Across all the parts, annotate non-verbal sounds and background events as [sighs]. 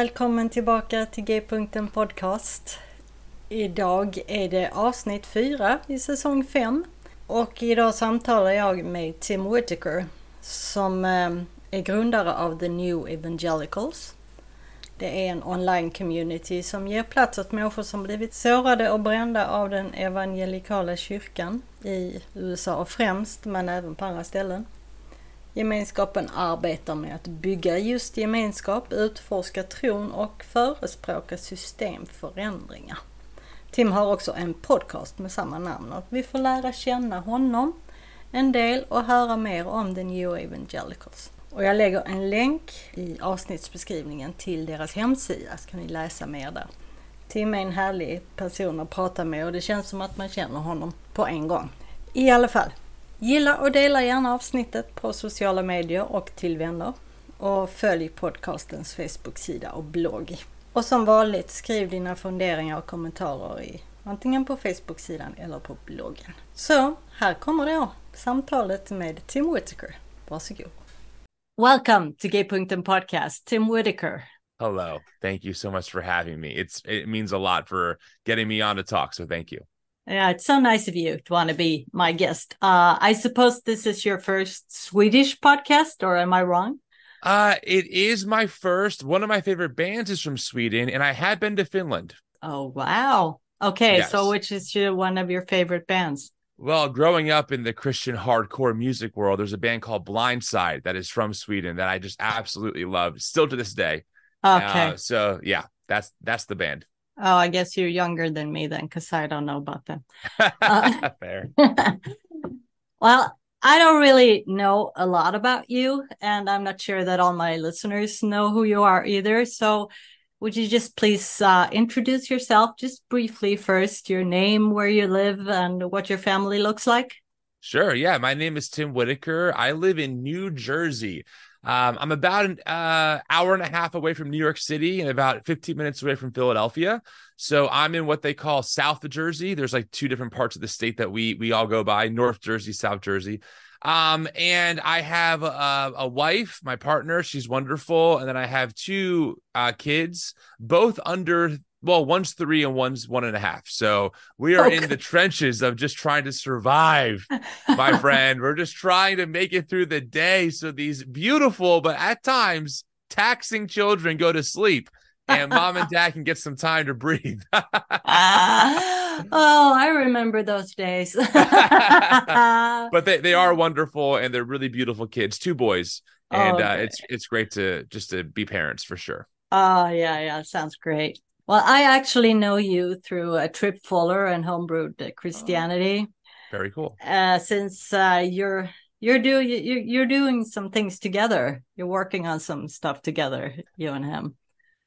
Välkommen tillbaka till G-punkten Podcast. Idag är det avsnitt 4 i säsong 5 och idag samtalar jag med Tim Whitaker som eh, är grundare av The New Evangelicals. Det är en online community som ger plats åt människor som blivit sårade och brända av den evangelikala kyrkan i USA och främst, men även på andra ställen. Gemenskapen arbetar med att bygga just gemenskap, utforska tron och förespråka systemförändringar. Tim har också en podcast med samma namn och vi får lära känna honom en del och höra mer om The New Evangelicals. Och jag lägger en länk i avsnittsbeskrivningen till deras hemsida så kan ni läsa mer där. Tim är en härlig person att prata med och det känns som att man känner honom på en gång. I alla fall, Gilla och dela gärna avsnittet på sociala medier och till vänner. Och följ podcastens Facebook-sida och blogg. Och som vanligt, skriv dina funderingar och kommentarer i antingen på Facebook-sidan eller på bloggen. Så, här kommer då samtalet med Tim Whitaker. Varsågod. Welcome to Gaypunkten podcast, Tim Whitaker. Hello. Thank you so much for having me. It's it means a lot for getting me on to talk, so thank you. Yeah, it's so nice of you to want to be my guest. Uh, I suppose this is your first Swedish podcast, or am I wrong? Uh, it is my first. One of my favorite bands is from Sweden, and I had been to Finland. Oh wow! Okay, yes. so which is your, one of your favorite bands? Well, growing up in the Christian hardcore music world, there's a band called Blindside that is from Sweden that I just absolutely love, still to this day. Okay. Uh, so yeah, that's that's the band. Oh, I guess you're younger than me then, because I don't know about them. Uh, [laughs] Fair. [laughs] well, I don't really know a lot about you, and I'm not sure that all my listeners know who you are either. So, would you just please uh, introduce yourself just briefly first, your name, where you live, and what your family looks like? Sure. Yeah. My name is Tim Whitaker. I live in New Jersey. Um, I'm about an uh, hour and a half away from New York City and about 15 minutes away from Philadelphia. So I'm in what they call South Jersey. There's like two different parts of the state that we we all go by: North Jersey, South Jersey. Um, and I have a, a, wife, my partner. She's wonderful, and then I have two uh, kids, both under well, one's three and one's one and a half. So we are okay. in the trenches of just trying to survive, my [laughs] friend. We're just trying to make it through the day. So these beautiful, but at times taxing children go to sleep and mom and dad can get some time to breathe. uh, [laughs] oh, I remember those days. [laughs] but they, they are wonderful and they're really beautiful kids, two boys. And oh, okay. uh, it's it's great to just to be parents for sure. Oh yeah, yeah, sounds great. Well, I actually know you through a Tripp Fuller and Homebrewed uh, Christianity. Oh, very cool. Uh, since uh, you're you're doing you're, you're doing some things together. You're working on some stuff together, you and him.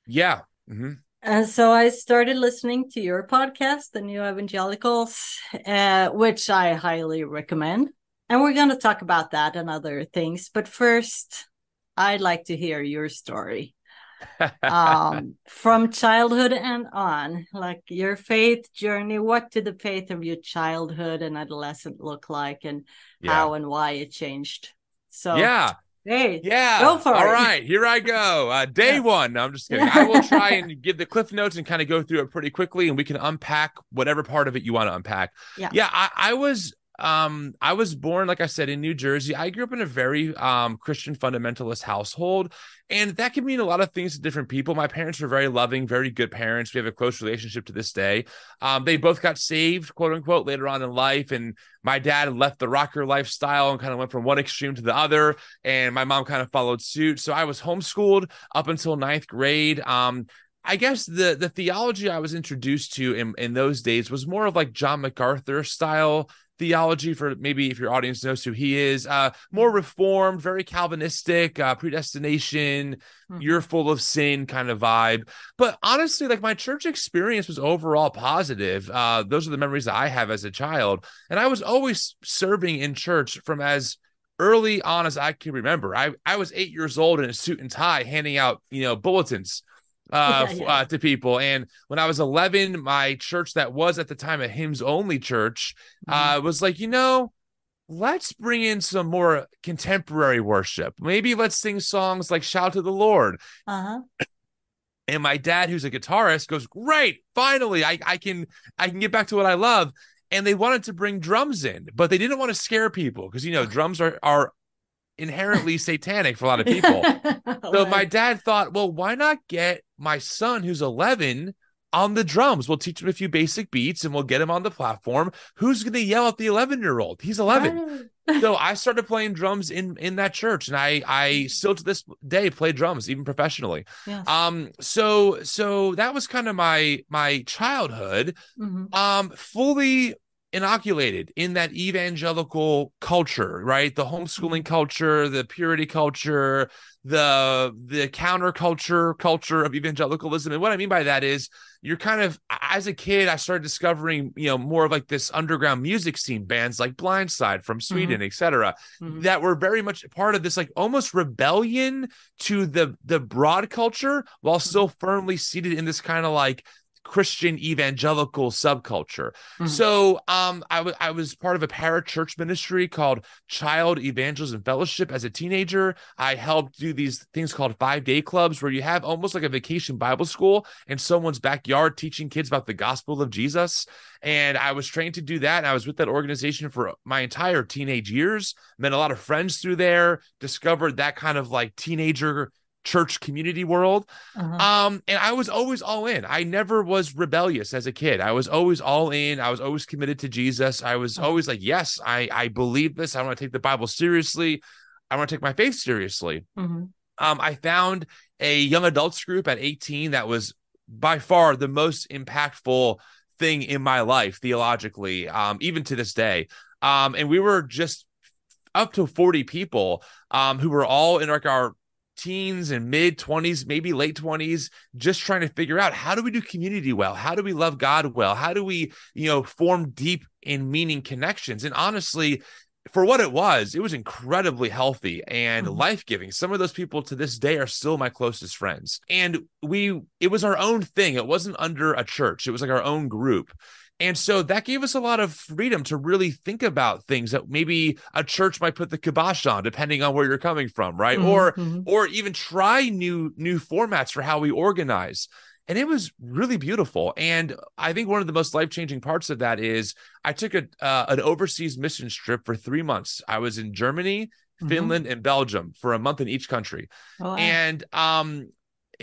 Yeah. Mm-hmm. And so I started listening to your podcast, The New Evangelicals, uh, which I highly recommend. And we're going to talk about that and other things. But first, I'd like to hear your story um, from childhood and on, like your faith journey. What did the faith of your childhood and adolescent look like, and yeah. how and why it changed? So, yeah, Hey, yeah. go for All it. right, here I go. Uh, day Yeah. one. No, I'm just kidding. I will try and [laughs] give the cliff notes and kind of go through it pretty quickly, and we can unpack whatever part of it you want to unpack. Yeah. Yeah. I, I was um I was born, like I said, in New Jersey. I grew up in a very um Christian fundamentalist household, and that can mean a lot of things to different people. My parents were very loving, very good parents. We have a close relationship to this day. Um, they both got saved, quote unquote, later on in life, and my dad left the rocker lifestyle and kind of went from one extreme to the other and my mom kind of followed suit so i was homeschooled up until ninth grade um I guess the the theology I was introduced to in, in those days was more of like John MacArthur style theology for maybe if your audience knows who he is uh more reformed very calvinistic uh predestination Mhm. you're full of sin kind of vibe. But honestly like my church experience was overall positive. Uh those are the memories that i have as a child. And i was always serving in church from as early on as i can remember. I i was eight years old in a suit and tie handing out you know bulletins uh, [laughs] Yeah, yeah. uh to people. And when i was 11 my church that was at the time a hymns only church Mhm. uh was like you know let's bring in some more contemporary worship. Maybe let's sing songs like shout to the lord. Uh-huh. and my dad who's a guitarist goes great finally i i can i can get back to what i love. And they wanted to bring drums in but they didn't want to scare people because you know drums are are inherently [laughs] satanic for a lot of people. [laughs] So my dad thought well why not get my son who's 11 on the drums we'll teach him a few basic beats and we'll get him on the platform who's going to yell at the 11 year old he's 11 so I started playing drums in in that church, and I I still to this day play drums, even professionally. Yes. Um, so so that was kind of my my childhood. Mhm. Um, fully inoculated in that evangelical culture, right? The homeschooling mm-hmm. culture, the purity culture, the the counterculture culture of evangelicalism. And what I mean by that is you're kind of as a kid, I started discovering, you know, more of like this underground music scene, bands like Blindside from Sweden, mm-hmm. etc Mhm. that were very much part of this like almost rebellion to the the broad culture while mm-hmm. still firmly seated in this kind of like Christian evangelical subculture. Mhm. So um I wa- I was part of a parachurch ministry called Child Evangelism Fellowship as a teenager. I helped do these things called 5-day clubs where you have almost like a vacation Bible school in someone's backyard teaching kids about the gospel of Jesus. And I was trained to do that. And I was with that organization for my entire teenage years. Met a lot of friends through there, discovered that kind of like teenager church community world. Uh-huh. Um, and I was always all in. I never was rebellious as a kid. I was always all in. I was always committed to Jesus. I was Uh-huh. always like, yes, I I believe this. I want to take the Bible seriously. I want to take my faith seriously. Mhm. Um, I found a young adults group at 18 that was by far the most impactful thing in my life theologically, um, even to this day. Um, and we were just up to 40 people um, who were all in like our teens and mid 20s, maybe late 20s, just trying to figure out how do we do community well? How do we love God well? How do we, you know, form deep and meaning connections? And honestly, for what it was, it was incredibly healthy and Mhm. life giving. Some of those people to this day are still my closest friends. And we, it was our own thing. It wasn't under a church, it was like our own group. And so that gave us a lot of freedom to really think about things that maybe a church might put the kibosh on, depending on where you're coming from, right? Mhm. Or Mhm. or even try new new formats for how we organize and it was really beautiful and i think one of the most life-changing parts of that is i took a uh, an overseas mission trip for three months i was in germany Mhm. finland and belgium for a month in each country Oh, wow. and um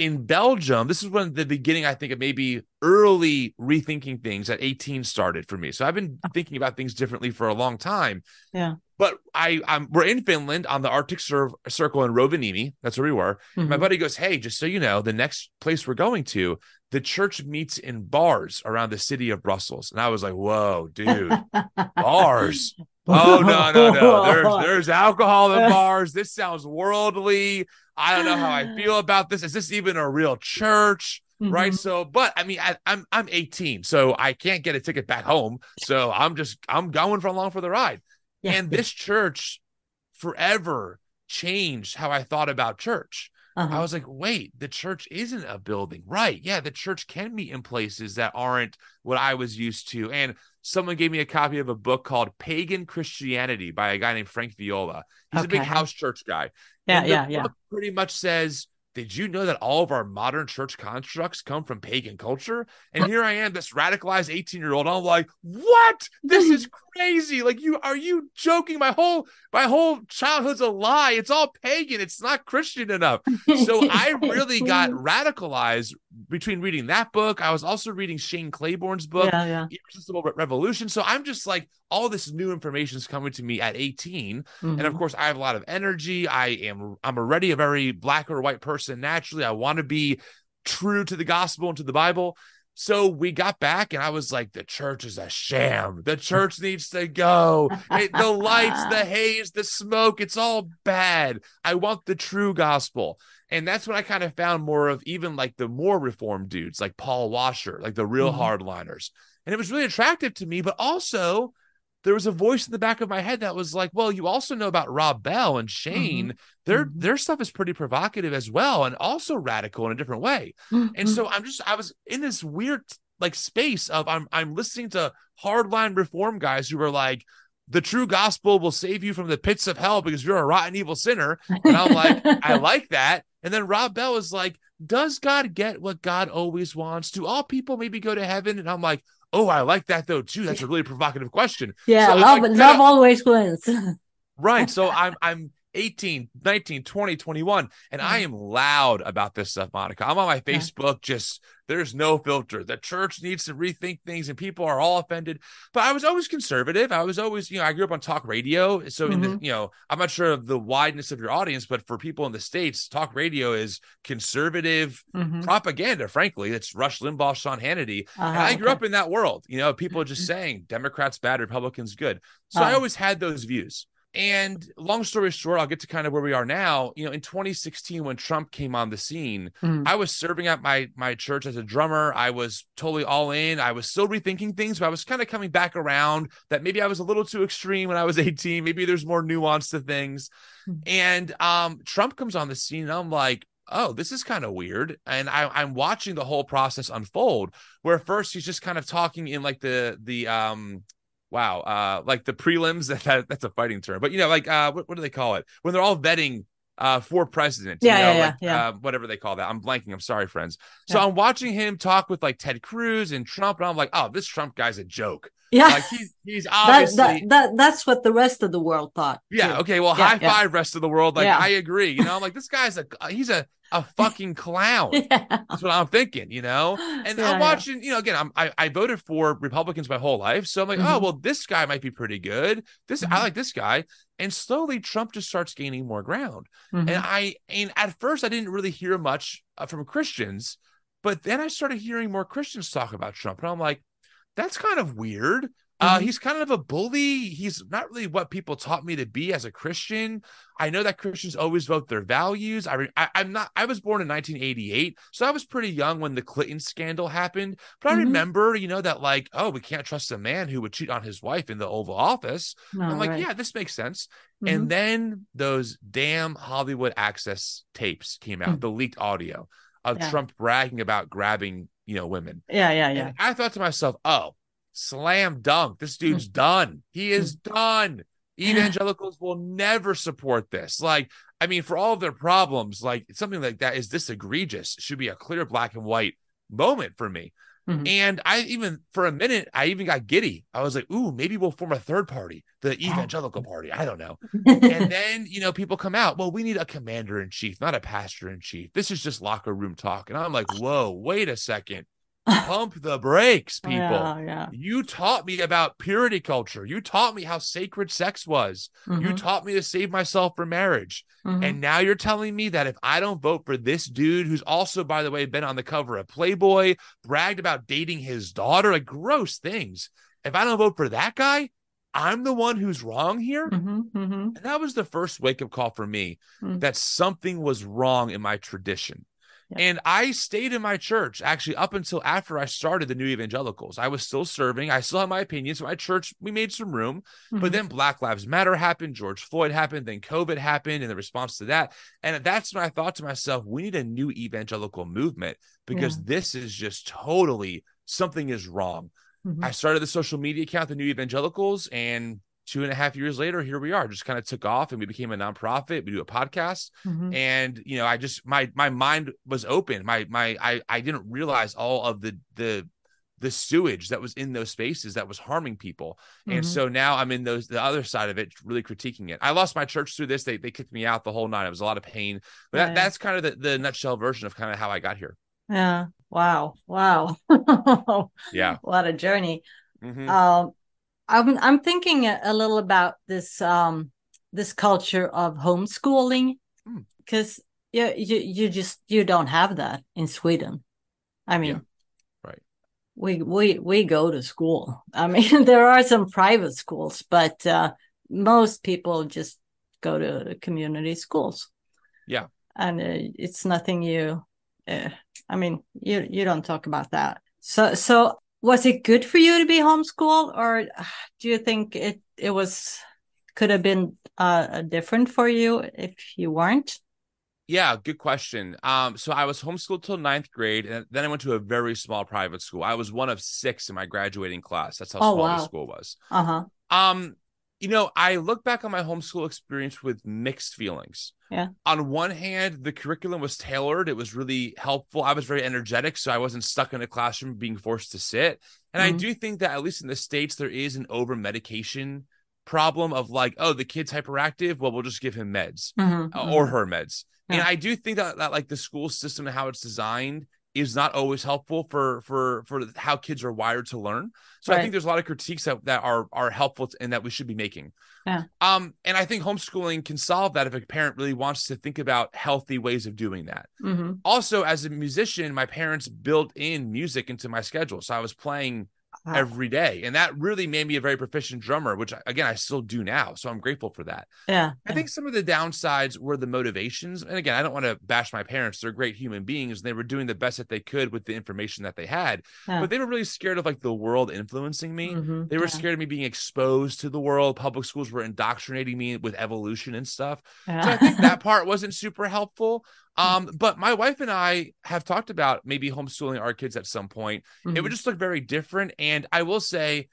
in belgium this is when the beginning i think of maybe early rethinking things at 18 started for me so i've been thinking about things differently for a long time Yeah. but I, I'm we're in Finland on the Arctic Cir- Circle in Rovaniemi. That's where we were. My Mhm. buddy goes, "Hey, just so you know, the next place we're going to, the church meets in bars around the city of Brussels." And I was like, "Whoa, dude, [laughs] bars? Oh no, no, no! There's [laughs] there's alcohol in bars. This sounds worldly. I don't know how I [sighs] feel about this. Is this even a real church?" Right. Mhm. So, but I mean, I, I'm I'm 18, so I can't get a ticket back home. So I'm just I'm going for along for the ride. Yeah. And this church forever changed how I thought about church. uh-huh. I was like, wait, the church isn't a building. Right. Yeah, the church can meet in places that aren't what I was used to. And someone gave me a copy of a book called Pagan Christianity by a guy named Frank Viola. He's okay. a big house church guy. Yeah, yeah, yeah. Pretty much says did you know that all of our modern church constructs come from pagan culture? And here I am, this radicalized 18 year old. I'm like, what? This is [laughs] crazy. Like, you are you joking? My whole my whole childhood's a lie. It's all pagan. It's not Christian enough. So I really [laughs] got radicalized between reading that book. I was also reading Shane Claiborne's book, yeah, yeah. Irresistible Revolution. So I'm just like, all this new information is coming to me at 18. Mm-hmm. And of mm-hmm. course, I have a lot of energy. I am I'm already a very black or white person naturally. I want to be true to the gospel and to the Bible. So we got back, and I was like, the church is a sham. The church [laughs] needs to go. It, the lights, the [laughs] haze, the smoke, it's all bad. I want the true gospel. And that's when I kind of found more of even like the more reformed dudes, like Paul Washer, like the real mm-hmm. hardliners. And it was really attractive to me, but also there was a voice in the back of my head that was like, well, you also know about Rob Bell and Shane. Mm-hmm. Their mm-hmm. their stuff is pretty provocative as well and also radical in a different way. Mm-hmm. And so I'm just I was in this weird like space of I'm I'm listening to hardline reform guys who are like the true gospel will save you from the pits of hell because you're a rotten evil sinner. And I'm like, I [laughs] like that. And then Rob Bell is like, does God get what God always wants? Do all people maybe go to heaven? And I'm like, oh, I like that though too. That's a really provocative question. Yeah, so love, like, love always wins. [laughs] right. So I'm I'm 18, 19, 20, 21. And I mm-hmm. am loud about this stuff, Monica. I'm on my Facebook, just there's no filter. The church needs to rethink things and people are all offended. But I was always conservative. I was always, you know, I grew up on talk radio. So, mm-hmm. in the, mm-hmm. you know, I'm not sure of the wideness of your audience, but for people in the States, talk radio is conservative mm-hmm. propaganda, frankly. It's Rush Limbaugh, Sean Hannity. Uh-huh, and I grew okay. up in that world, you know, people just mm-hmm. saying Democrats bad, Republicans good. So I uh-huh. always had those views. And long story short, I'll get to kind of where we are now. You know, in 2016, when Trump came on the scene, mm. I was serving at my my church as a drummer. I was totally all in. I was still rethinking things, but I was kind of coming back around that maybe I was a little too extreme when I was [laughs] 18. Maybe there's more nuance to things. Mm. And um, Trump comes on the scene, and I'm like, oh, this is kind of weird. And I, am watching the whole process unfold. Where first he's just kind of talking in like the the um wow, uh, like the prelims. [laughs] That, that's a fighting term, but you know, like uh, what, what do they call it when they're all vetting uh, for president. Yeah, you know, yeah, like, yeah. Uh, whatever they call that. I'm blanking. I'm sorry, friends. So yeah. I'm watching him talk with like Ted Cruz and Trump, and I'm like, oh, this Trump guy's a joke. Yeah, like he's he's obviously [laughs] that, that, that that's what the rest of the world thought. Yeah. Too. Okay. Well, yeah, high five, rest of the world. Like I agree. You know, I'm like this guy's a he's a a fucking clown. [laughs] yeah. That's what I'm thinking, you know? [gasps] And yeah, I'm watching, you know, again, I'm, I, I voted for Republicans my whole life. So I'm like, oh, mm-hmm. oh, well, this guy might be pretty good. This, mm-hmm. I like this guy. And slowly Trump just starts gaining more ground. Mm-hmm. And I, and at first I didn't really hear much uh, from Christians, but then I started hearing more Christians talk about Trump. And I'm like, that's kind of weird. Uh, mm-hmm. he's kind of a bully. He's not really what people taught me to be as a Christian. I know that Christians always vote their values. I, re- I am not. I was born in 1988, so I was pretty young when the Clinton scandal happened. But I mm-hmm. remember, you know, that like, oh, we can't trust a man who would cheat on his wife in the Oval Office. I'm like, right. yeah, this makes sense. Mm-hmm. And then those damn Hollywood Access tapes came out, mm. the leaked audio of yeah. Trump bragging about grabbing, you know, women. Yeah, yeah, yeah. And I thought to myself, oh slam dunk. This dude's mm. done. He is mm. done. Evangelicals will never support this. Like, I mean, for all of their problems, like something like that is this egregious. Should be a clear black and white moment for me. Mm-hmm. And I even for a minute, I even got giddy. I was like, ooh, maybe we'll form a third party, the [gasps] evangelical party. I don't know. and [laughs] then, you know, people come out, well, we need a commander in chief, not a pastor in chief. This is just locker room talk. And I'm like, whoa, wait a second pump the brakes, [laughs] people. Yeah, yeah. You taught me about purity culture. You taught me how sacred sex was. Mm-hmm. You taught me to save myself for marriage. Mm-hmm. And now you're telling me that if I don't vote for this dude, who's also, by the way, been on the cover of Playboy, bragged about dating his daughter, like gross things. If I don't vote for that guy, I'm the one who's wrong here. Mm-hmm, mm-hmm. And that was the first wake up call for me mm. that something was wrong in my tradition. Yeah. And I stayed in my church actually up until after I started the New Evangelicals. I was still serving. I still had my opinions. My church, we made some room. But Mhm. then Black Lives Matter happened, George Floyd happened, then COVID happened, and the response to that. And that's when I thought to myself, we need a new evangelical movement because this is just totally something is wrong. Mhm. I started the social media account, the New Evangelicals, and two and a half years later, here we are. Just kind of took off, and we became a nonprofit. We do a podcast, Mhm. and you know, I just my my mind was open. My my I I didn't realize all of the the the sewage that was in those spaces that was harming people. And Mhm. so now I'm in those the other side of it, really critiquing it. I lost my church through this. They they kicked me out the whole night. It was a lot of pain. But Yeah, that, that's kind of the, the nutshell version of kind of how I got here. Yeah. Wow. Wow. [laughs] Yeah. What a journey. Mhm. Um, I'm I'm thinking a, a little about this um this culture of homeschooling Hmm. because you, you you just you don't have that in Sweden. I mean, Yeah. Right. We we we go to school. I mean, [laughs] there are some private schools, but uh, most people just go to the community schools. Yeah. and uh, it's nothing you. Uh, I mean, you you don't talk about that. So so was it good for you to be homeschooled, or [sighs] do you think it it was could have been uh, different for you if you weren't? Yeah, good question. Um, so I was homeschooled till ninth grade, and then I went to a very small private school. I was one of six in my graduating class. That's how Oh, small the school was. Uh huh. Um, you know, I look back on my homeschool experience with mixed feelings. Yeah. On one hand, the curriculum was tailored. It was really helpful. I was very energetic, so I wasn't stuck in a classroom being forced to sit. And I Mhm. do think that at least in the States, there is an over medication problem of like, oh, the kid's hyperactive. Well, we'll just give him meds mhm. or her meds. And I do think that, that like the school system and how it's designed is not always helpful for for for how kids are wired to learn. So I think there's a lot of critiques that, that are are helpful and that we should be making. Yeah. Um, and I think homeschooling can solve that if a parent really wants to think about healthy ways of doing that. Mhm. Also, as a musician, my parents built in music into my schedule. So I was playing Wow. every day. And that really made me a very proficient drummer, which again I still do now. So I'm grateful for that. Yeah. I think some of the downsides were the motivations. And again, I don't want to bash my parents. They're great human beings and they were doing the best that they could with the information that they had. Yeah. But they were really scared of like the world influencing me. Mhm, They were yeah, scared of me being exposed to the world. Public schools were indoctrinating me with evolution and stuff. yeah. So I think that [laughs] part wasn't super helpful. Um, but my wife and I have talked about maybe homeschooling our kids at some point. It Mhm. would just look very different. And I will say,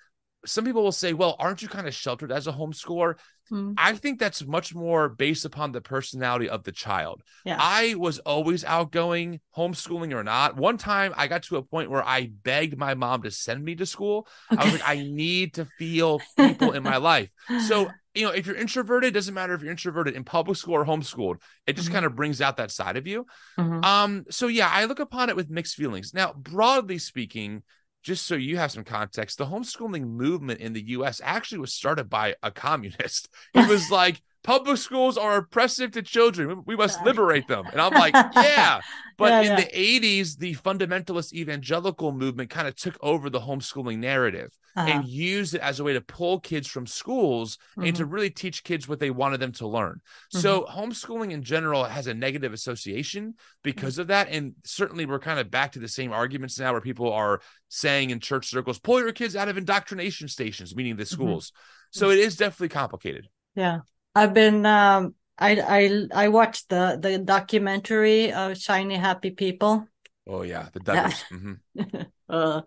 some people will say, well, aren't you kind of sheltered as a homeschooler? Mhm. I think that's much more based upon the personality of the child. Yeah. I was always outgoing, homeschooling or not. One time I got to a point where I begged my mom to send me to school. I was like, I need to feel [laughs] people in my life. So, you know, if you're introverted, doesn't matter if you're introverted in public school or homeschooled, it just Mhm. kind of brings out that side of you. Mhm. Um, so yeah, I look upon it with mixed feelings. Now, broadly speaking, just so you have some context, the homeschooling movement in the US actually was started by a communist. [laughs] He was like, public schools are oppressive to children. We must liberate them. And I'm like, [laughs] yeah. But Yeah, in yeah. the 80s, the fundamentalist evangelical movement kind of took over the homeschooling narrative Uh-huh. and used it as a way to pull kids from schools and to Mhm. really teach kids what they wanted them to learn. So homeschooling in general has a negative association because of that. And certainly we're kind of back to the same arguments now where people are saying in church circles, pull your kids out of indoctrination stations, meaning the schools. So it is definitely complicated. Yeah, I've been. Um, I I I watched the the documentary of Shiny Happy People, Oh yeah, the Yeah. Duggars. Mhm. [laughs] uh,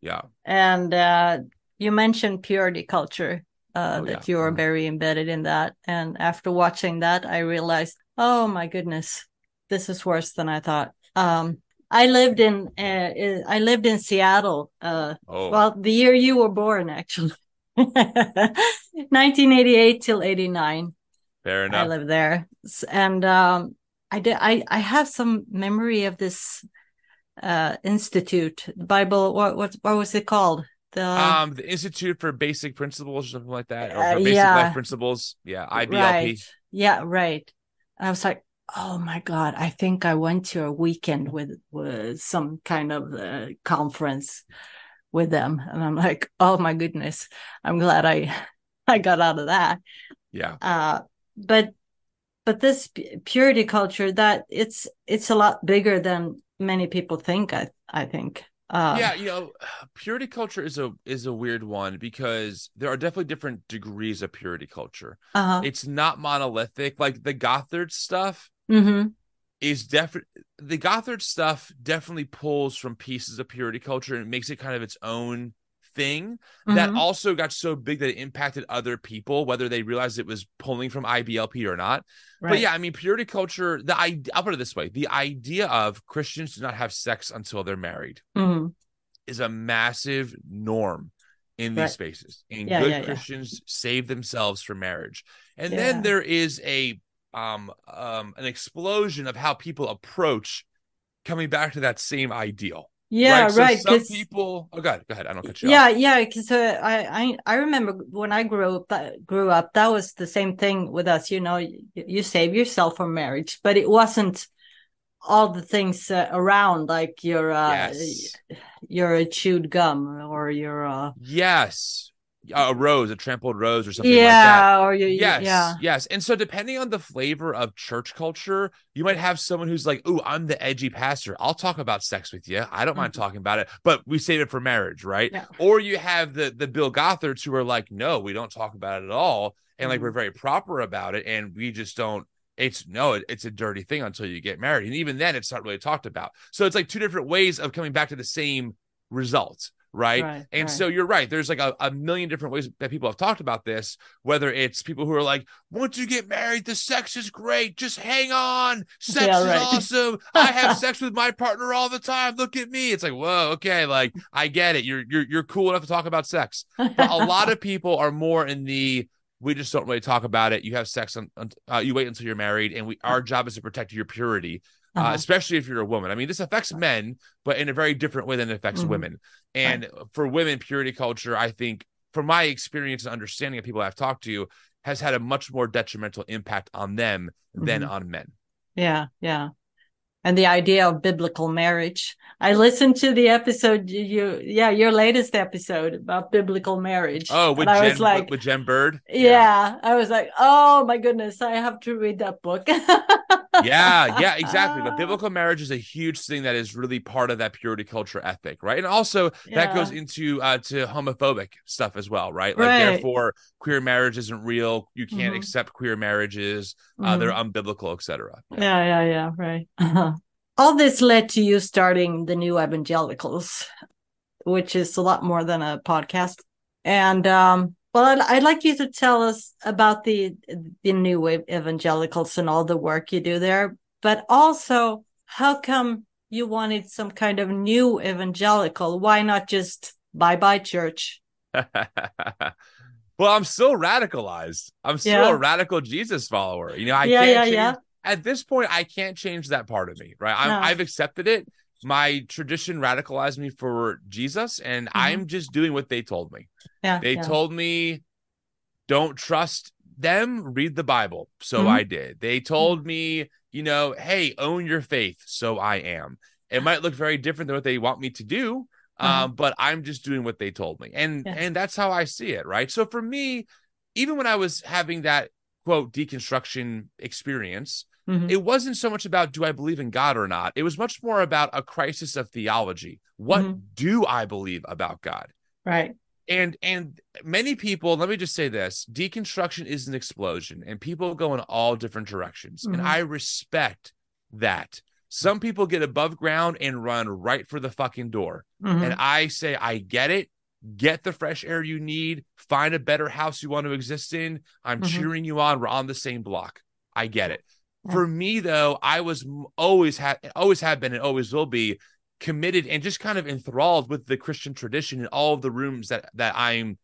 Yeah. and uh, you mentioned purity culture. Uh, Oh, that yeah. you are Mhm. very embedded in that, and after watching that, I realized, oh my goodness, this is worse than I thought. Um, I lived in uh, I lived in Seattle. Uh, Oh, well, the year you were born, actually, [laughs] 1988 till 89. fair enough. I enough. live there, and um, I did. I I have some memory of this uh, institute, the Bible. What what what was it called? The um, the Institute for Basic Principles or something like that, or Uh, Basic yeah. Life Principles. Yeah, IBLP. right? Yeah, right. And I was like, oh my god! I think I went to a weekend with with some kind of uh, conference with them, and I'm like, oh my goodness! I'm glad I [laughs] I got out of that. Yeah. Uh, but but this purity culture that it's it's a lot bigger than many people think i i think uh, yeah you know purity culture is a is a weird one because there are definitely different degrees of purity culture uh-huh. it's not monolithic like the gothard stuff mm-hmm. Is definitely the gothard stuff definitely pulls from pieces of purity culture and makes it kind of its own thing mm-hmm. that also got so big that it impacted other people, whether they realized it was pulling from IBLP or not. Right. But yeah, I mean, purity culture, the idea, I'll put it this way the idea of Christians do not have sex until they're married mm-hmm. is a massive norm in these right. spaces. And yeah, good yeah, Christians yeah. save themselves for marriage. And then there is a um um an explosion of how people approach coming back to that same ideal yeah right, so right some people oh god go ahead i don't cut you yeah off. yeah because uh, I, I i remember when i grew up that grew up that was the same thing with us you know you, you save yourself for marriage but it wasn't all the things uh, around like you're uh yes. you're a chewed gum or you're uh yes a rose, a trampled rose, or something yeah, like that. Or you, yes, yeah, yes. And so, depending on the flavor of church culture, you might have someone who's like, "Ooh, I'm the edgy pastor. I'll talk about sex with you. I don't mm-hmm. mind talking about it, but we save it for marriage, right?" Yeah. Or you have the the Bill Gothards who are like, "No, we don't talk about it at all, and mm-hmm. like we're mm-hmm. very proper about it, and we just don't." It's no, it, it's a dirty thing until you get married, and even then, it's not really talked about. So it's like two different ways of coming back to the same result right? right and right. so you're right. There's like a, a million different ways that people have talked about this, whether it's people who are like, once you get married, the sex is great. Just hang on. [laughs] Sex yeah, right. is [laughs] awesome. I have sex with my partner all the time. Look at me. It's like, whoa, okay, like I get it. You're you're you're cool enough to talk about sex. But a lot [laughs] of people are more in the we just don't really talk about it. You have sex on, uh, you wait until you're married, and we our job is to protect your purity. Uh, uh-huh. uh, especially if you're a woman. I mean, this affects men, but in a very different way than it affects mm-hmm. women. And right. for women, purity culture, I think, from my experience and understanding of people I've talked to, has had a much more detrimental impact on them mm-hmm. than on men. Yeah, yeah. And the idea of biblical marriage. I listened to the episode you, yeah, your latest episode about biblical marriage. Oh, with I Jen, was like, with Jen Bird. Yeah, yeah, I was like, oh my goodness, I have to read that book. [laughs] yeah, yeah, [laughs] exactly. But biblical marriage is a huge thing that is really part of that purity culture ethic, right? And also yeah. that goes into uh to homophobic stuff as well, right? Like right. therefore queer marriage isn't real. You can't mm-hmm. accept queer marriages. Uh, mm-hmm. they're unbiblical, etc. Yeah. yeah, yeah, yeah, right. [laughs] All this led to you starting the New Evangelicals, which is a lot more than a podcast. And um well, I'd, I'd, like you to tell us about the the new evangelicals and all the work you do there, but also how come you wanted some kind of new evangelical? Why not just bye bye church? [laughs] well, I'm still radicalized. I'm still yeah. a radical Jesus follower. You know, I yeah, can't yeah, change, yeah. at this point. I can't change that part of me, right? No. I've accepted it. My tradition radicalized me for Jesus, and mm-hmm. I'm just doing what they told me. Yeah. They yeah. told me, don't trust them, read the Bible. So mm-hmm. I did. They told mm-hmm. me, you know, hey, own your faith. So I am. It might look very different than what they want me to do. Mm-hmm. Um, but I'm just doing what they told me. And yeah. and that's how I see it, right? So for me, even when I was having that quote deconstruction experience, Mm-hmm. It wasn't so much about do I believe in God or not. It was much more about a crisis of theology. What mm-hmm. do I believe about God? Right and and many people let me just say this deconstruction is an explosion and people go in all different directions mm-hmm. and i respect that some people get above ground and run right for the fucking door mm-hmm. and i say i get it get the fresh air you need find a better house you want to exist in i'm mm-hmm. cheering you on we're on the same block i get it for me though i was always had always have been and always will be committed and just kind of enthralled with the Christian tradition in all of the rooms that that I'm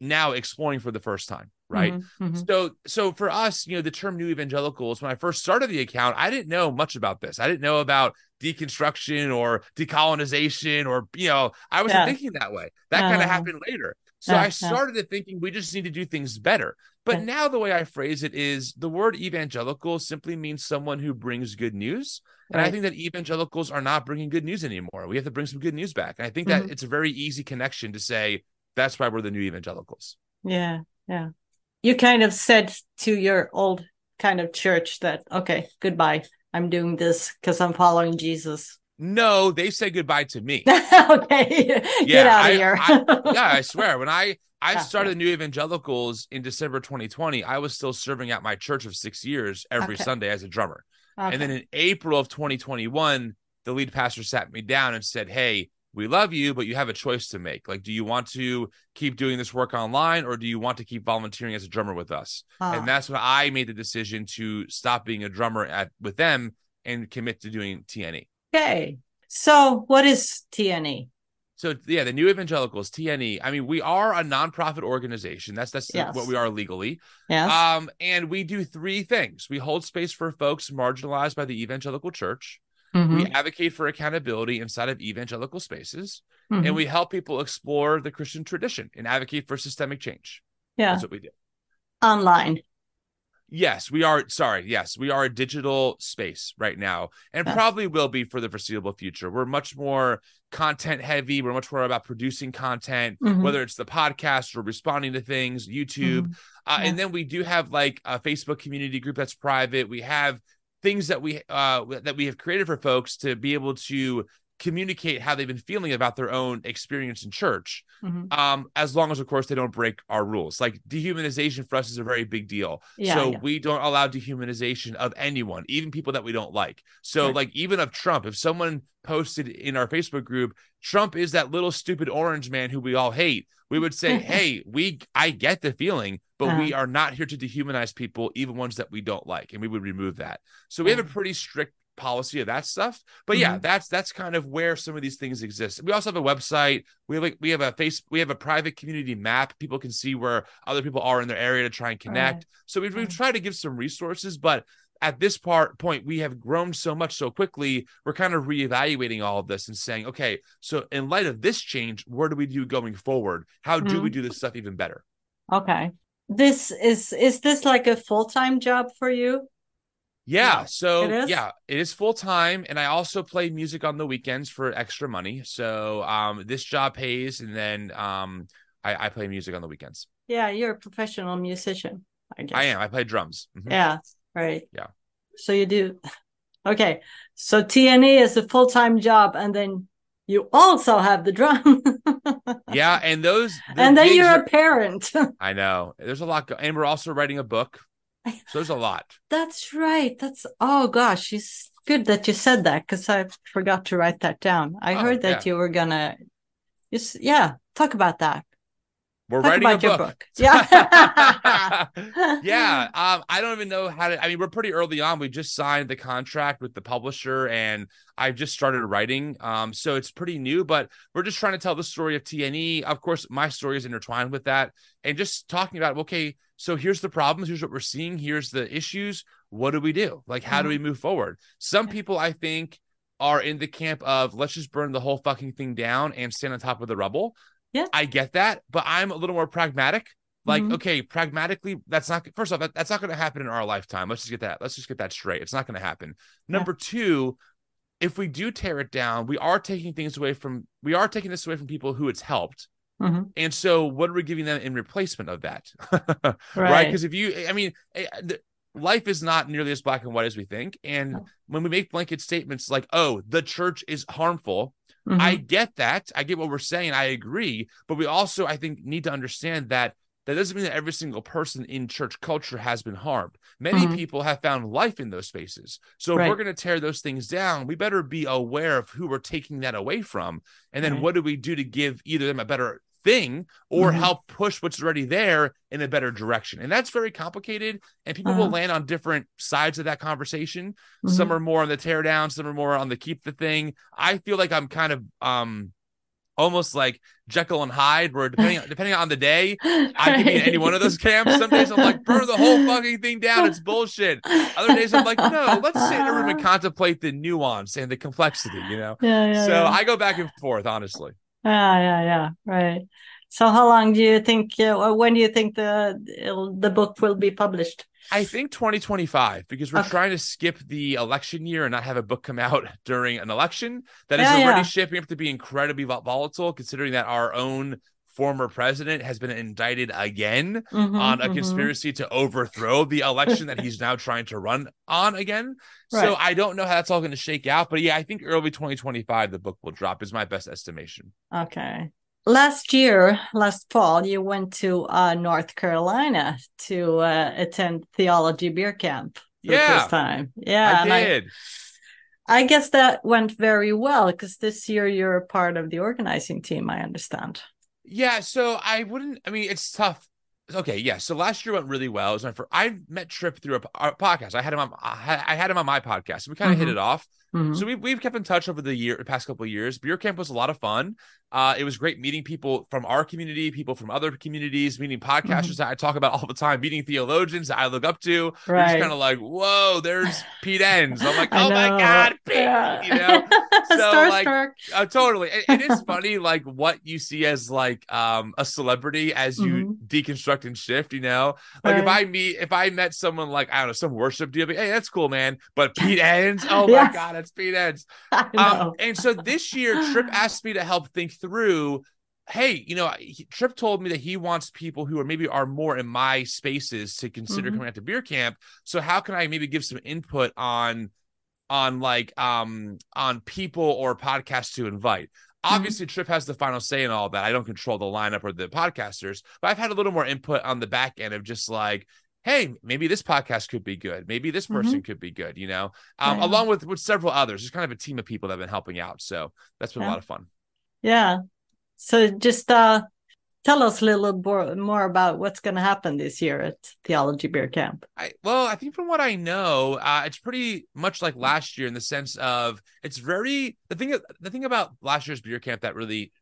now exploring for the first time right? Mm-hmm, mm-hmm. so so for us you know the term new evangelicals when i first started the account i didn't know much about this. I didn't know about deconstruction or decolonization or you know i wasn't yeah. thinking that way. That uh, kind of happened later. So uh, i started uh, thinking we just need to do things better but now the way i phrase it is the word evangelical simply means someone who brings good news and right. I think that evangelicals are not bringing good news anymore. We have to bring some good news back. And I think that mm-hmm. it's a very easy connection to say that's why we're the new evangelicals. Yeah. Yeah. You kind of said to your old kind of church that okay, goodbye. I'm doing this because I'm following Jesus. No, they say goodbye to me. [laughs] okay, [laughs] get out of here. I- yeah, I swear. When I I started New Evangelicals in December 2020, I was still serving at my church of six years every Okay. Sunday as a drummer. Okay. And then in April of 2021, the lead pastor sat me down and said, Hey, we love you, but you have a choice to make. Like, do you want to keep doing this work online or do you want to keep volunteering as a drummer with us? Ah, And that's when I made the decision to stop being a drummer at with them and commit to doing. TNE. okay. So, what is TNE? So yeah, the New Evangelicals, TNE. I mean, we are a nonprofit organization. That's that's Yes. what we are legally. Yes. Um, and we do three things. We hold space for folks marginalized by the evangelical church. Mhm, We advocate for accountability inside of evangelical spaces, mhm. and we help people explore the Christian tradition and advocate for systemic change. yeah, That's what we do. online. Yes, we are. Sorry. Yes, we are a digital space right now and Yes. probably will be for the foreseeable future. We're much more content heavy. We're much more about producing content, Mhm. whether it's the podcast or responding to things, YouTube. Mhm. Uh, Yeah. And then we do have like a Facebook community group that's private. We have things that we uh that we have created for folks to be able to communicate how they've been feeling about their own experience in church Mhm. um as long as of course they don't break our rules like dehumanization for us is a very big deal Yeah, so yeah. we don't allow dehumanization of anyone even people that we don't like so Right. like even of trump if someone posted in our facebook group trump is that little stupid orange man who we all hate we would say [laughs] hey we i get the feeling but we Uh-huh. are not here to dehumanize people even ones that we don't like and we would remove that so we have a pretty strict policy of that stuff. But yeah Mhm. that's that's kind of where some of these things exist. We also have a website. We have like we have a face we have a private community map. People can see where other people are in their area to try and connect. So we've, we've tried to give some resources but at this part point we have grown so much so quickly we're kind of reevaluating all of this and saying okay so in light of this change where do we do going forward? How do we Mhm. do this stuff even better? Okay. This is is this like a full time job for you? Yeah, No, so yeah, it is full time, and I also play music on the weekends for extra money. So um, this job pays, and then um, I, I play music on the weekends. Yeah, you're a professional musician. I guess. I am. I play drums. Mhm. Yeah. Right. Yeah. So you do. [laughs] Okay. So TNE is a full time job, and then you also have the drum. [laughs] Yeah, and those. the and then you're are- a parent. [laughs] I know. There's a lot, go- and we're also writing a book. So there's a lot. That's right. That's oh gosh, it's good that you said that because I forgot to write that down. I Oh, heard that you were gonna just yeah, talk about that. We're Talk writing a about your book. book. Yeah. [laughs] yeah [laughs] um i don't even know how to i mean we're pretty early on we just signed the contract with the publisher and i've just started writing um so it's pretty new but we're just trying to tell the story of tne of course my story is intertwined with that and just talking about okay so here's the problems here's what we're seeing here's the issues. What do we do? Like how do we move forward? Some Yeah. people i think are in the camp of let's just burn the whole fucking thing down and stand on top of the rubble. Yeah. i get that but i'm a little more pragmatic. Like Mhm. okay pragmatically that's not first off that, that's not going to happen in our lifetime. Let's just get that let's just get that straight. It's not going to happen number two if we do tear it down we are taking things away from we are taking this away from people who it's helped Mhm. and so what are we giving them in replacement of that [laughs] right Right. because if you i mean eh, life is not nearly as black and white as we think and when we make blanket statements like oh the church is harmful Mhm. I get that. I get what we're saying. I agree. But we also, I think, need to understand that that doesn't mean that every single person in church culture has been harmed. Many Mhm. people have found life in those spaces. So if we're going to tear those things down, we better be aware of who we're taking that away from. And then Right. what do we do to give either them a better thing or Mhm. help push what's already there in a better direction? And that's very complicated. And people Uh-huh. will land on different sides of that conversation Mhm. some are more on the tear down some are more on the keep the thing i feel like i'm kind of um almost like jekyll and hyde where depending depending on the day i can be in any one of those camps some days i'm like burn the whole fucking thing down it's bullshit other days i'm like no let's sit in a room and [laughs] contemplate the nuance and the complexity you know Yeah, yeah, so yeah. i go back and forth honestly Yeah, yeah, yeah. Right. So, how long do you think? Uh, when do you think the the book will be published? I think 2025 because we're Okay. trying to skip the election year and not have a book come out [laughs] during an election that is Yeah, already yeah. shaping up to be incredibly volatile, considering that our own former president has been indicted again Mhm, on a mhm. conspiracy to overthrow the election that he's now trying to run on again. So I don't know how that's all going to shake out, but yeah, I think early 2025 the book will drop is my best estimation. Okay. Last year, last fall, you went to uh, North Carolina to uh, attend theology beer camp for the Yeah, first time. Yeah, I and I, did. I guess that went very well because this year you're a part of the organizing team. I understand. Yeah, so I wouldn't. I mean, it's tough. Okay, yeah. So last year went really well. It was my first, I met Tripp through a, our podcast. I had him on. I had, him on my podcast. We kind of hit Mhm. it off. Mhm. So we've we've kept in touch over the year, past couple of years. Beer camp was a lot of fun. Uh, it was great meeting people from our community, people from other communities, meeting podcasters that I talk about all the time, meeting theologians that I look up to. You're just kind of like, whoa, there's Pete Enns. I'm like, [laughs] oh my god, Pete, Yeah. you know. [laughs] So, like. Uh, totally. It, it is funny, like what you see as like um a celebrity as you deconstruct and shift. You know, like if Mm-hmm. I meet, if I met someone like I don't know, some worship deal, hey, that's cool, man. But [laughs] Pete Enns, oh my god, it's Pete Enns. [laughs] I Um, and so this year, Tripp [gasps] asked me to help think through. Hey, you know, he, Tripp told me that he wants people who are maybe are more in my spaces to consider Mhm. coming out to beer camp. So how can I maybe give some input on on like um on people or podcasts to invite? Obviously, Tripp has the final say in all that. I don't control the lineup or the podcasters, but I've had a little more input on the back end of just like, hey, maybe this podcast could be good. Maybe this person could be good, you know, um, along with with several others. There's kind of a team of people that have been helping out. So that's been Yeah. a lot of fun. Yeah. So just uh, tell us a little more, more about what's going to happen this year at Theology Beer Camp. I well, I think from what I know, uh, it's pretty much like last year in the sense of it's very the thing. The thing about last year's beer camp that really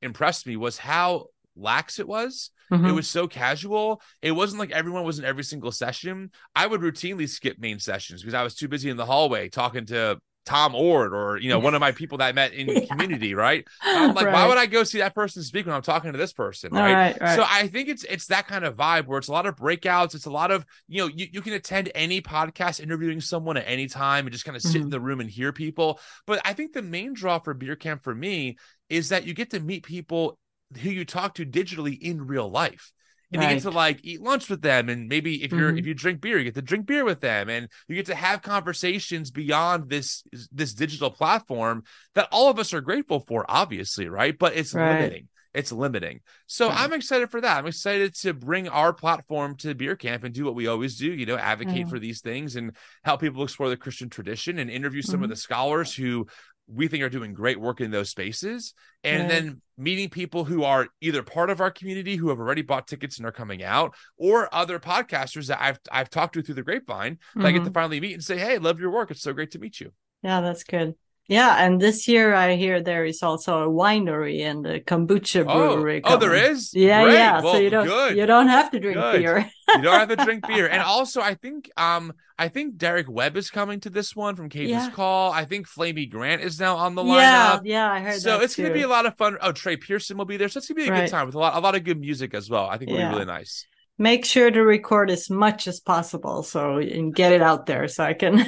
impressed me was how lax it was. It Mhm. was so casual. It wasn't like everyone was in every single session. I would routinely skip main sessions because I was too busy in the hallway talking to Tom Oord or you know one of my [laughs] people that I met in Yeah. community. Right? I'm like, why would I go see that person speak when I'm talking to this person? Right? right, right. So I think it's it's that kind of vibe where it's a lot of breakouts. It's a lot of you know you, you can attend any podcast interviewing someone at any time and just kind of sit in Mhm. the room and hear people. But I think the main draw for beer camp for me is that you get to meet people who you talk to digitally in real life. And you get to like eat lunch with them, and maybe if you're Mhm. if you drink beer, you get to drink beer with them, and you get to have conversations beyond this this digital platform that all of us are grateful for, obviously, right? But it's Right. limiting it's limiting. So Right. I'm excited for that. I'm excited to bring our platform to beer camp and do what we always do, you know, advocate Mhm. for these things and help people explore the Christian tradition and interview some Mhm. of the scholars who we think are doing great work in those spaces. And Right. then meeting people who are either part of our community who have already bought tickets and are coming out, or other podcasters that I've I've talked to through the grapevine that I get to Mhm. finally meet and say, Hey, love your work. It's so great to meet you. Yeah, that's good. Yeah, and this year I hear there is also a winery and a kombucha Oh, brewery. oh, there coming. is? Yeah, Great. yeah. Well, so you don't good. you don't have to drink Good. beer. you don't have to drink [laughs] beer. And also, I think um I think Derek Webb is coming to this one from Caedmon's Yeah. Call. I think Flamy Grant is now on the yeah, lineup. yeah, I heard So it's gonna be a lot of fun. Oh, Trey Pearson will be there. So it's gonna be a Right. good time with a lot a lot of good music as well. I think it'll Yeah. be really nice. Make sure to record as much as possible so and get it out there so I can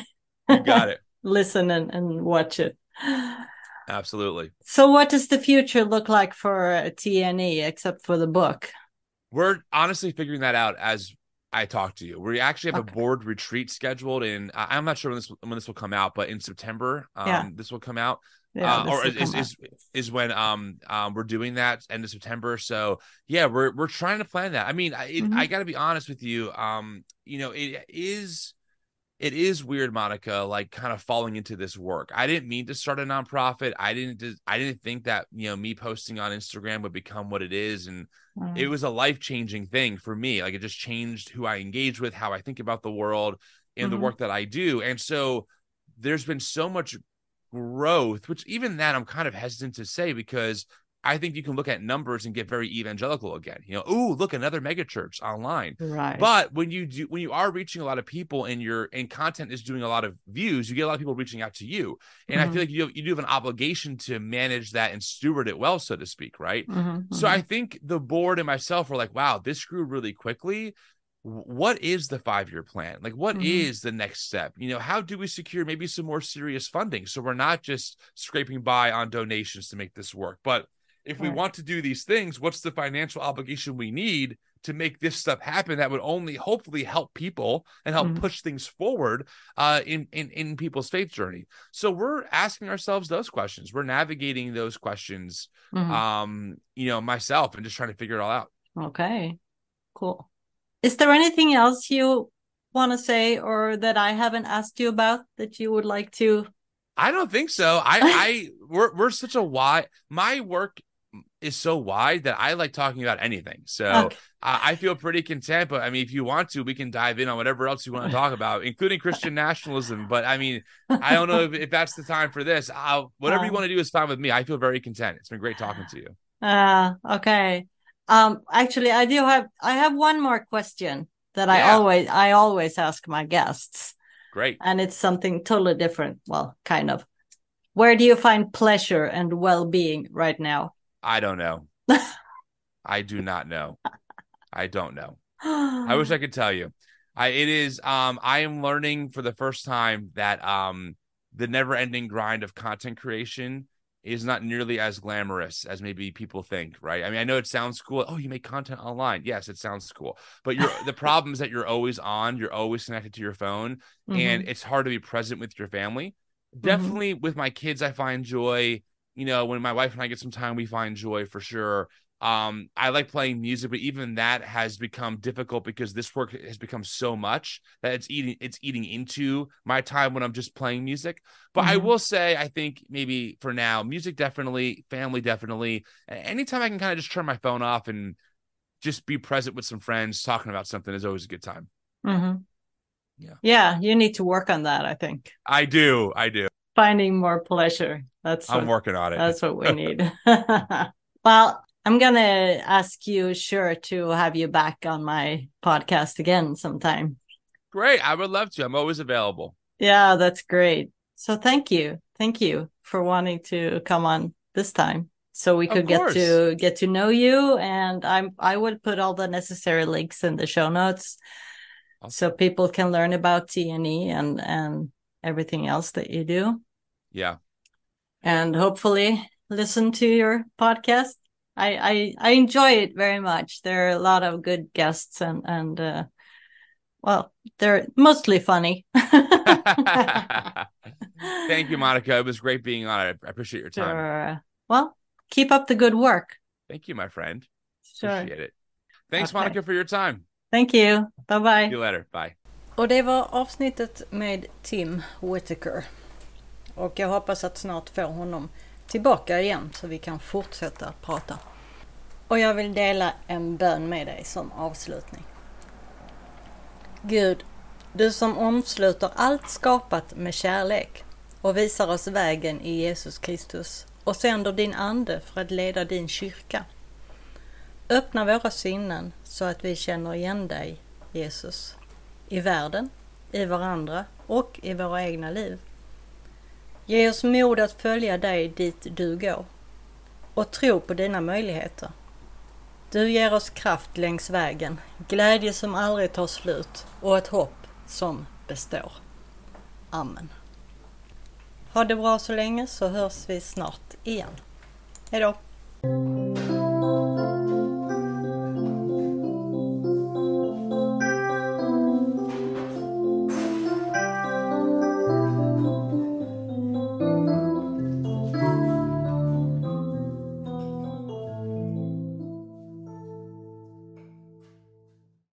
You got it. [laughs] listen and, and watch it. Absolutely. So what does the future look like for uh, TNE except for the book? We're honestly figuring that out as I talk to you. We actually have Okay. a board retreat scheduled in I- I'm not sure when this when this will come out, but in September, um, Yeah. this will come out. Yeah, uh, or is, is is is when um um we're doing that end of September. So yeah, we're we're trying to plan that. I mean, I, it, Mhm. I got to be honest with you. Um, you know, it is it is weird, Monica, like kind of falling into this work. I didn't mean to start a nonprofit. I didn't I didn't think that you know me posting on Instagram would become what it is, and out. it was a life changing thing for me. Like it just changed who I engage with, how I think about the world, and the Mhm. work that I do. And so there's been so much growth, which even that I'm kind of hesitant to say because I think you can look at numbers and get very evangelical again. You know, ooh, look, another megachurch online. right. But when you do, when you are reaching a lot of people and your and content is doing a lot of views, you get a lot of people reaching out to you, and I Mhm. feel like you have, you do have an obligation to manage that and steward it well, so to speak, right? Mhm, So. I think the board and myself were like, wow, this grew really quickly. What is the five year plan? Like, what is Mhm. the next step? You know, how do we secure maybe some more serious funding so we're not just scraping by on donations to make this work, but if we Right. want to do these things, what's the financial obligation we need to make this stuff happen that would only hopefully help people and help Mhm. push things forward uh, in, in in people's faith journey. So we're asking ourselves those questions. We're navigating those questions, Mhm. um, you know, myself and just trying to figure it all out. Okay, cool. Is there anything else you want to say or that I haven't asked you about that you would like to? I don't think so. I [laughs] I we're we're such a wide my work is so wide that I like talking about anything. So Okay. I, I feel pretty content. But I mean, if you want to, we can dive in on whatever else you want to talk about, including Christian [laughs] nationalism. But I mean, I don't know if, if that's the time for this. I'll, whatever you Um, want to do is fine with me. I feel very content. It's been great talking to you. Uh, okay. Um, actually, I do have I have one more question that I always I always ask my guests, Great. and it's something totally different. Well, kind of. Where do you find pleasure and well-being right now? I don't know. I do not know. I don't know. I wish I could tell you. I it is um I am learning for the first time that um the never ending grind of content creation is not nearly as glamorous as maybe people think, right? I mean, I know it sounds cool. Oh, you make content online. Yes, it sounds cool. But you're the problem is that you're always on, you're always connected to your phone, and Mhm. it's hard to be present with your family. Definitely with my kids, I find joy. You know, when my wife and I get some time, we find joy for sure. Um, I like playing music, but even that has become difficult because this work has become so much that it's eating it's eating into my time when I'm just playing music. But I Mhm. will say, I think maybe for now, music definitely, family definitely. Anytime I can kind of just turn my phone off and just be present with some friends talking about something is always a good time. Mm-hmm. Yeah. Yeah, you need to work on that, I think. I do, I do. Finding more pleasure. That's I'm what, working on it. that's what we need. [laughs] [laughs] well, I'm gonna ask you sure to have you back on my podcast again sometime. Great. I would love to. I'm always available. Yeah, that's great. So thank you. Thank you for wanting to come on this time. So we could get to get to know you and I'm I would put all the necessary links in the show notes so people can learn about TNE and and everything else that you do Yeah. and hopefully listen to your podcast. I I, I enjoy it very much. There are a lot of good guests and and uh, well, they're mostly funny. [laughs] Thank you, Monica. It was great being on. I appreciate your time. Sure. Well, keep up the good work. Thank you, my friend. Sure. Appreciate it. Thanks, Okay. Monica, for your time. Thank you. Bye bye. See you later. Bye. Och det var avsnittet med Tim Whittaker. Och jag hoppas att snart få honom tillbaka igen så vi kan fortsätta prata. Och jag vill dela en bön med dig som avslutning. Gud, du som omsluter allt skapat med kärlek och visar oss vägen i Jesus Kristus och sänder din ande för att leda din kyrka. Öppna våra sinnen så att vi känner igen dig, Jesus i världen, i varandra och i våra egna liv. Ge oss mod att följa dig dit du går och tro på dina möjligheter. Du ger oss kraft längs vägen, glädje som aldrig tar slut och ett hopp som består. Amen. Ha det bra så länge så hörs vi snart igen. Hejdå!